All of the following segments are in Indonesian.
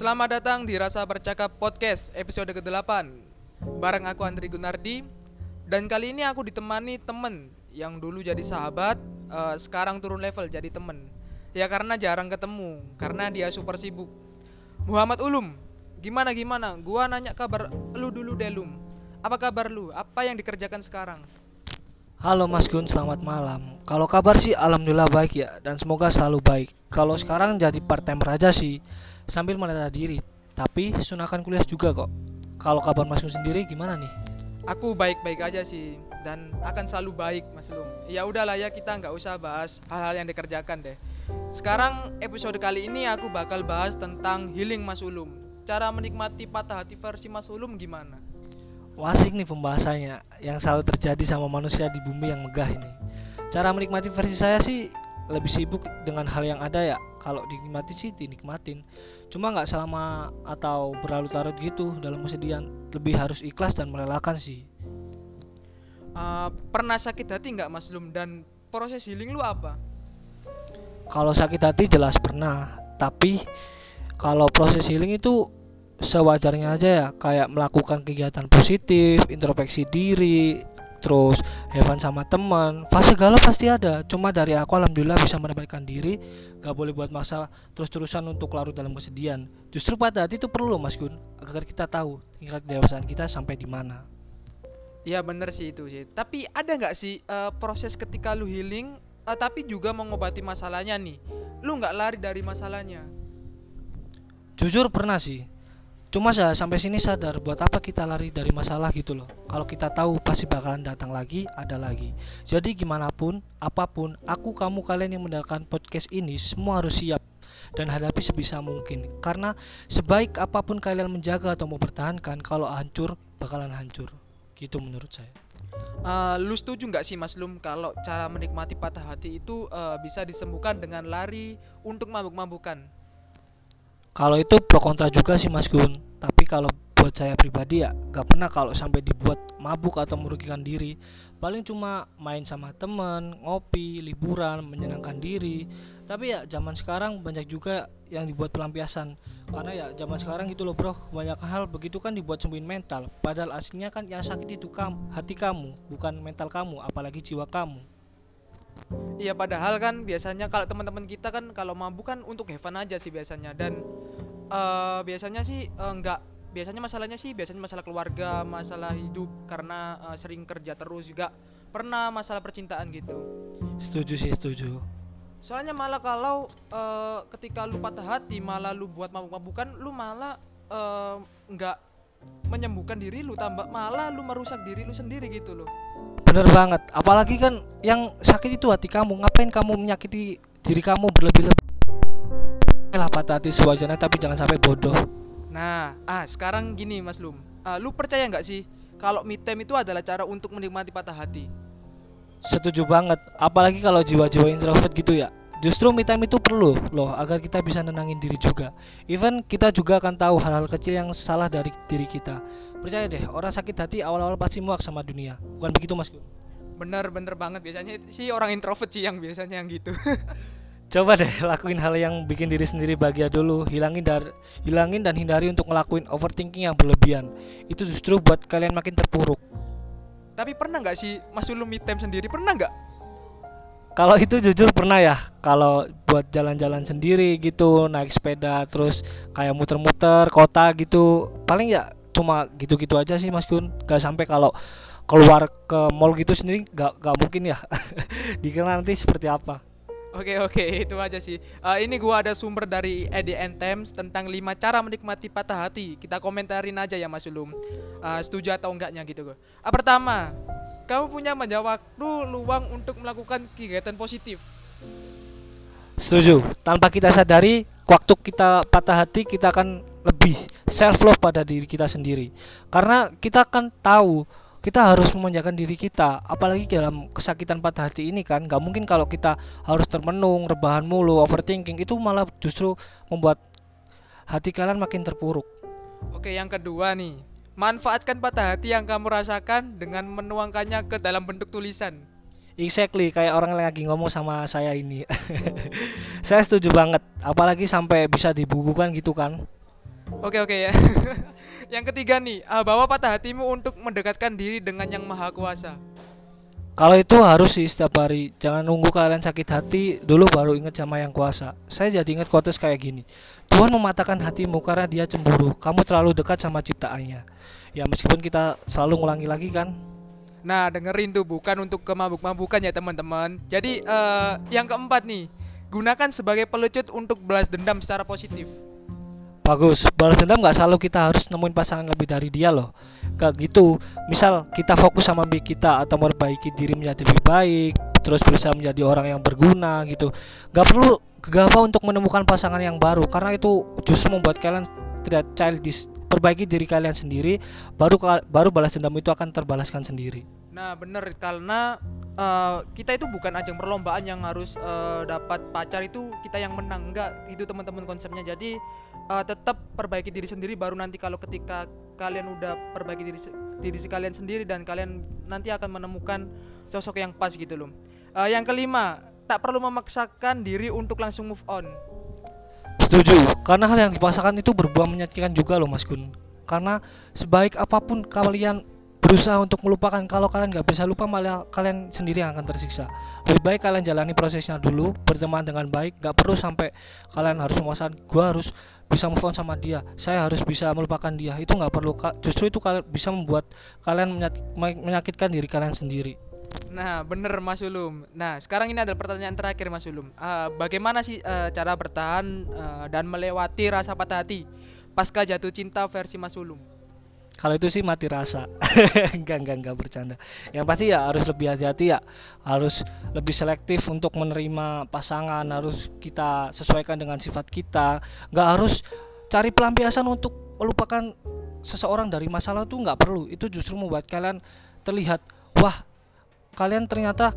Selamat datang di Rasa Bercakap Podcast episode ke-8 Bareng aku Andri Gunardi Dan kali ini aku ditemani temen Yang dulu jadi sahabat eh, Sekarang turun level jadi temen Ya karena jarang ketemu Karena dia super sibuk Muhammad Ulum Gimana gimana? Gua nanya kabar lu dulu Delum Apa kabar lu? Apa yang dikerjakan sekarang? Halo Mas Gun, selamat malam. Kalau kabar sih alhamdulillah baik ya dan semoga selalu baik. Kalau sekarang jadi part timer aja sih sambil menata diri. Tapi sunahkan kuliah juga kok. Kalau kabar Mas Gun sendiri gimana nih? Aku baik-baik aja sih dan akan selalu baik Mas Lum. Ya udahlah ya kita nggak usah bahas hal-hal yang dikerjakan deh. Sekarang episode kali ini aku bakal bahas tentang healing Mas Ulum. Cara menikmati patah hati versi Mas Ulum gimana? Wah, asik nih pembahasannya yang selalu terjadi sama manusia di bumi yang megah ini. Cara menikmati versi saya sih lebih sibuk dengan hal yang ada ya. Kalau dinikmati sih dinikmatin. Cuma nggak selama atau berlarut-larut gitu dalam kesedihan. Lebih harus ikhlas dan merelakan sih. Uh, pernah sakit hati nggak Mas Lum dan proses healing lu apa? Kalau sakit hati jelas pernah, tapi kalau proses healing itu sewajarnya aja ya, kayak melakukan kegiatan positif, introspeksi diri, terus fun sama teman. Fase galau pasti ada. Cuma dari aku alhamdulillah bisa mendapatkan diri, gak boleh buat masa terus-terusan untuk larut dalam kesedihan. Justru pada hati itu perlu loh Mas Gun, agar kita tahu tingkat dewasaan kita sampai di mana. Ya bener sih itu sih. Tapi ada nggak sih uh, proses ketika lu healing, uh, tapi juga mengobati masalahnya nih? Lu nggak lari dari masalahnya? Jujur pernah sih. Cuma saya sampai sini sadar buat apa kita lari dari masalah gitu loh. Kalau kita tahu pasti bakalan datang lagi, ada lagi. Jadi gimana pun, apa pun, aku kamu kalian yang mendengarkan podcast ini semua harus siap dan hadapi sebisa mungkin. Karena sebaik apa pun kalian menjaga atau mempertahankan, kalau hancur bakalan hancur. Gitu menurut saya. Uh, lu setuju nggak sih Mas Lum kalau cara menikmati patah hati itu uh, bisa disembuhkan dengan lari untuk mabuk-mabukan? Kalau itu pro kontra juga sih Mas Gun. Tapi kalau buat saya pribadi ya gak pernah kalau sampai dibuat mabuk atau merugikan diri. Paling cuma main sama temen, ngopi, liburan, menyenangkan diri. Tapi ya zaman sekarang banyak juga yang dibuat pelampiasan. Karena ya zaman sekarang gitu loh bro, banyak hal begitu kan dibuat sembuhin mental. Padahal aslinya kan yang sakit itu kamu, hati kamu, bukan mental kamu, apalagi jiwa kamu. Iya padahal kan biasanya kalau teman-teman kita kan kalau mabuk kan untuk have fun aja sih biasanya. Dan uh, biasanya sih uh, nggak biasanya masalahnya sih biasanya masalah keluarga masalah hidup karena uh, sering kerja terus juga pernah masalah percintaan gitu. Setuju sih setuju. soalnya malah kalau uh, ketika lu patah hati malah lu buat mabuk-mabukan lu malah uh, menyembuhkan diri lu tambah malah lu merusak diri lu sendiri gitu loh Bener banget. Apalagi kan yang sakit itu hati kamu. Ngapain kamu menyakiti diri kamu berlebih-lebih? Lah patah hati sewajarnya tapi jangan sampai bodoh. Nah, ah sekarang gini Mas Lum, Ah, lu percaya nggak sih kalau me time itu adalah cara untuk menikmati patah hati? Setuju banget. Apalagi kalau jiwa-jiwa introvert gitu ya. Justru me time itu perlu loh agar kita bisa nenangin diri juga. Even kita juga akan tahu hal-hal kecil yang salah dari diri kita. Percaya deh, orang sakit hati awal-awal pasti muak sama dunia. Bukan begitu Mas Gun? Bener bener banget biasanya sih orang introvert sih yang biasanya yang gitu. Coba deh lakuin hal yang bikin diri sendiri bahagia dulu. Hilangin dar hilangin dan hindari untuk ngelakuin overthinking yang berlebihan. Itu justru buat kalian makin terpuruk. Tapi pernah nggak sih Mas Ulum me time sendiri pernah nggak? Kalau itu jujur pernah ya. Kalau buat jalan-jalan sendiri gitu, naik sepeda terus kayak muter-muter kota gitu. Paling ya cuma gitu-gitu aja sih Mas Gun. Gak sampai kalau keluar ke mall gitu sendiri gak, gak mungkin ya. Dikira nanti seperti apa. Oke oke itu aja sih. Eh, ini gua ada sumber dari EDN Times tentang 5 cara menikmati patah hati. Kita komentarin aja ya Mas Ulum. Eh, setuju atau enggaknya gitu. Ah, pertama, kamu punya banyak waktu luang untuk melakukan kegiatan positif. Setuju. Tanpa kita sadari, waktu kita patah hati kita akan lebih self love pada diri kita sendiri. Karena kita akan tahu kita harus memanjakan diri kita apalagi dalam kesakitan patah hati ini kan nggak mungkin kalau kita harus termenung rebahan mulu overthinking itu malah justru membuat hati kalian makin terpuruk Oke, yang kedua nih. Manfaatkan patah hati yang kamu rasakan dengan menuangkannya ke dalam bentuk tulisan. exactly kayak orang yang lagi ngomong sama saya ini saya setuju banget apalagi sampai bisa dibukukan gitu kan Oke oke ya. yang ketiga nih, uh, bawa patah hatimu untuk mendekatkan diri dengan yang maha kuasa. Kalau itu harus sih setiap hari. Jangan nunggu kalian sakit hati dulu baru ingat sama yang kuasa. Saya jadi ingat quotes kayak gini. Tuhan mematahkan hatimu karena dia cemburu. Kamu terlalu dekat sama ciptaannya. Ya meskipun kita selalu ngulangi lagi kan. Nah dengerin tuh bukan untuk kemabuk-mabukan ya teman-teman. Jadi uh, yang keempat nih, gunakan sebagai pelecut untuk balas dendam secara positif. Bagus, balas dendam nggak selalu kita harus nemuin pasangan lebih dari dia loh. Gak gitu. Misal kita fokus sama mimpi kita atau memperbaiki diri menjadi lebih baik, terus berusaha menjadi orang yang berguna gitu. Gak perlu gegabah untuk menemukan pasangan yang baru karena itu justru membuat kalian tidak childish. Perbaiki diri kalian sendiri, baru baru balas dendam itu akan terbalaskan sendiri. Nah, bener karena uh, kita itu bukan ajang perlombaan yang harus uh, dapat pacar itu kita yang menang enggak itu teman-teman konsepnya jadi uh, tetap perbaiki diri sendiri baru nanti kalau ketika kalian udah perbaiki diri diri kalian sendiri dan kalian nanti akan menemukan sosok yang pas gitu loh. Uh, yang kelima, tak perlu memaksakan diri untuk langsung move on. Setuju, karena hal yang dipaksakan itu berbuah menyakitkan juga loh Mas Gun. Karena sebaik apa pun kalian berusaha untuk melupakan kalau kalian nggak bisa lupa malah kalian sendiri yang akan tersiksa lebih baik kalian jalani prosesnya dulu berteman dengan baik nggak perlu sampai kalian harus memaksakan gue harus bisa move on sama dia saya harus bisa melupakan dia itu nggak perlu justru itu kalian bisa membuat kalian menyakitkan diri kalian sendiri Nah, bener Mas Ulum. Nah, sekarang ini adalah pertanyaan terakhir Mas Ulum. Uh, bagaimana sih uh, cara bertahan uh, dan melewati rasa patah hati pasca jatuh cinta versi Mas Ulum? Kalau itu sih mati rasa. Enggak enggak enggak bercanda. Yang pasti ya harus lebih hati-hati ya. Harus lebih selektif untuk menerima pasangan harus kita sesuaikan dengan sifat kita. Nggak harus cari pelampiasan untuk melupakan seseorang dari masalah itu nggak perlu. Itu justru membuat kalian terlihat wah kalian ternyata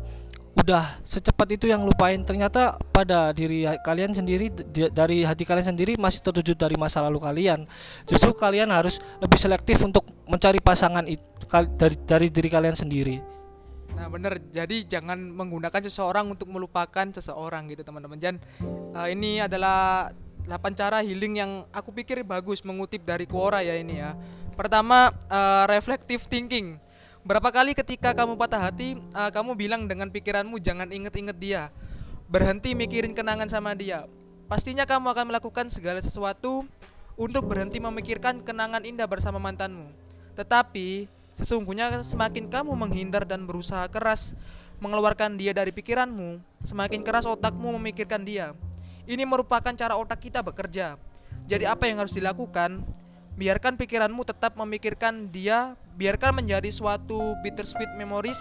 udah secepat itu yang lupain. Ternyata pada diri kalian sendiri dari hati kalian sendiri masih tertuju dari masa lalu kalian. Justru kalian harus lebih selektif untuk mencari pasangan itu dari dari diri kalian sendiri. Nah bener. Jadi jangan menggunakan seseorang untuk melupakan seseorang gitu teman-teman. Dan uh, ini adalah 8 cara healing yang aku pikir bagus mengutip dari Quora ya ini ya. Pertama uh, reflective thinking Berapa kali ketika kamu patah hati, uh, kamu bilang dengan pikiranmu jangan inget-inget dia. Berhenti mikirin kenangan sama dia. Pastinya kamu akan melakukan segala sesuatu untuk berhenti memikirkan kenangan indah bersama mantanmu. Tetapi, sesungguhnya semakin kamu menghindar dan berusaha keras mengeluarkan dia dari pikiranmu, semakin keras otakmu memikirkan dia. Ini merupakan cara otak kita bekerja. Jadi apa yang harus dilakukan? Biarkan pikiranmu tetap memikirkan dia, biarkan menjadi suatu bittersweet memories.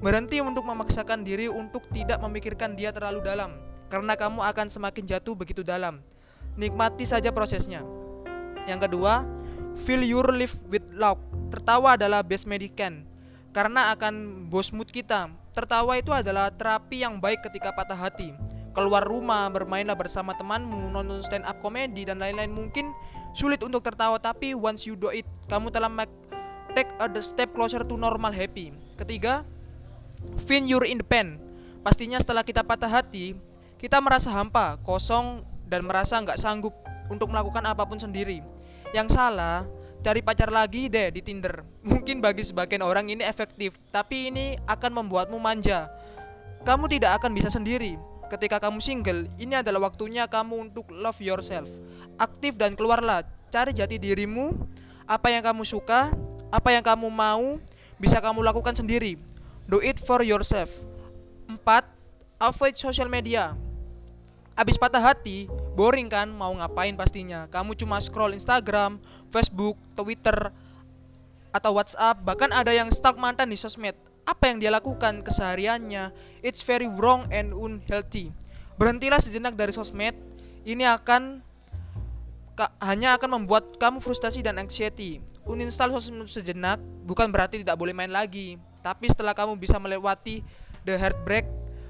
Berhenti untuk memaksakan diri untuk tidak memikirkan dia terlalu dalam, karena kamu akan semakin jatuh begitu dalam. Nikmati saja prosesnya. Yang kedua, feel your life with love. Tertawa adalah best medicine karena akan bos mood kita. Tertawa itu adalah terapi yang baik ketika patah hati. Keluar rumah, bermainlah bersama temanmu, nonton stand up comedy dan lain-lain mungkin Sulit untuk tertawa tapi once you do it, kamu telah make take a step closer to normal happy. Ketiga, find your independent. Pastinya setelah kita patah hati, kita merasa hampa, kosong, dan merasa nggak sanggup untuk melakukan apa pun sendiri. Yang salah, cari pacar lagi deh di Tinder. Mungkin bagi sebagian orang ini efektif, tapi ini akan membuatmu manja. Kamu tidak akan bisa sendiri ketika kamu single, ini adalah waktunya kamu untuk love yourself. Aktif dan keluarlah, cari jati dirimu, apa yang kamu suka, apa yang kamu mau, bisa kamu lakukan sendiri. Do it for yourself. 4. Avoid social media. Abis patah hati, boring kan mau ngapain pastinya. Kamu cuma scroll Instagram, Facebook, Twitter, atau WhatsApp, bahkan ada yang stalk mantan di sosmed apa yang dia lakukan kesehariannya it's very wrong and unhealthy. Berhentilah sejenak dari sosmed. Ini akan hanya akan membuat kamu frustasi dan anxiety. Uninstall sosmed sejenak bukan berarti tidak boleh main lagi tapi setelah kamu bisa melewati the heartbreak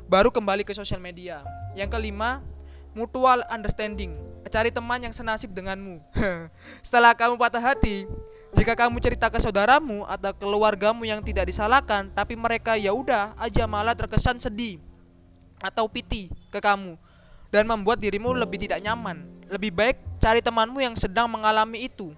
baru kembali ke sosial media. Yang kelima mutual understanding. Cari teman yang senasib denganmu. Setelah kamu patah hati jika kamu cerita ke saudaramu atau keluargamu yang tidak disalahkan, tapi mereka ya udah aja malah terkesan sedih atau piti ke kamu dan membuat dirimu lebih tidak nyaman. Lebih baik cari temanmu yang sedang mengalami itu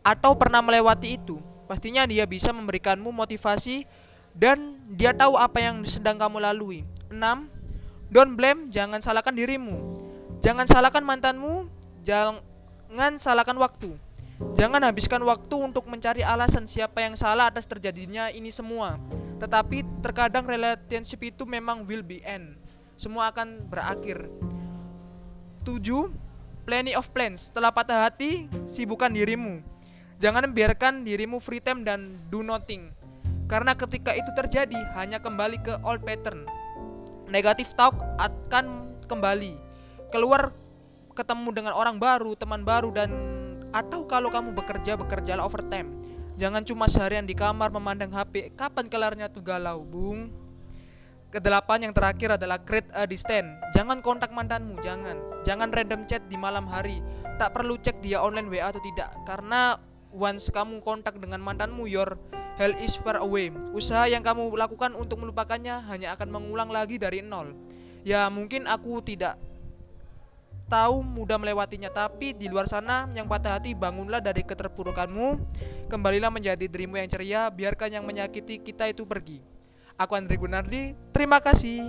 atau pernah melewati itu. Pastinya dia bisa memberikanmu motivasi dan dia tahu apa yang sedang kamu lalui. 6. Don't blame, jangan salahkan dirimu. Jangan salahkan mantanmu, jangan salahkan waktu. Jangan habiskan waktu untuk mencari alasan siapa yang salah atas terjadinya ini semua. Tetapi terkadang relationship itu memang will be end. Semua akan berakhir. 7. Plenty of plans. Setelah patah hati, sibukkan dirimu. Jangan biarkan dirimu free time dan do nothing. Karena ketika itu terjadi, hanya kembali ke old pattern. Negative talk akan kembali. Keluar ketemu dengan orang baru, teman baru dan atau kalau kamu bekerja, bekerjalah overtime. Jangan cuma seharian di kamar memandang HP. Kapan kelarnya tuh galau, Bung? Kedelapan yang terakhir adalah create a distance. Jangan kontak mantanmu, jangan. Jangan random chat di malam hari. Tak perlu cek dia online WA atau tidak karena once kamu kontak dengan mantanmu your hell is far away. Usaha yang kamu lakukan untuk melupakannya hanya akan mengulang lagi dari nol. Ya, mungkin aku tidak tahu mudah melewatinya tapi di luar sana yang patah hati bangunlah dari keterpurukanmu. Kembalilah menjadi dirimu yang ceria biarkan yang menyakiti kita itu pergi. Aku Andri Gunardi terima kasih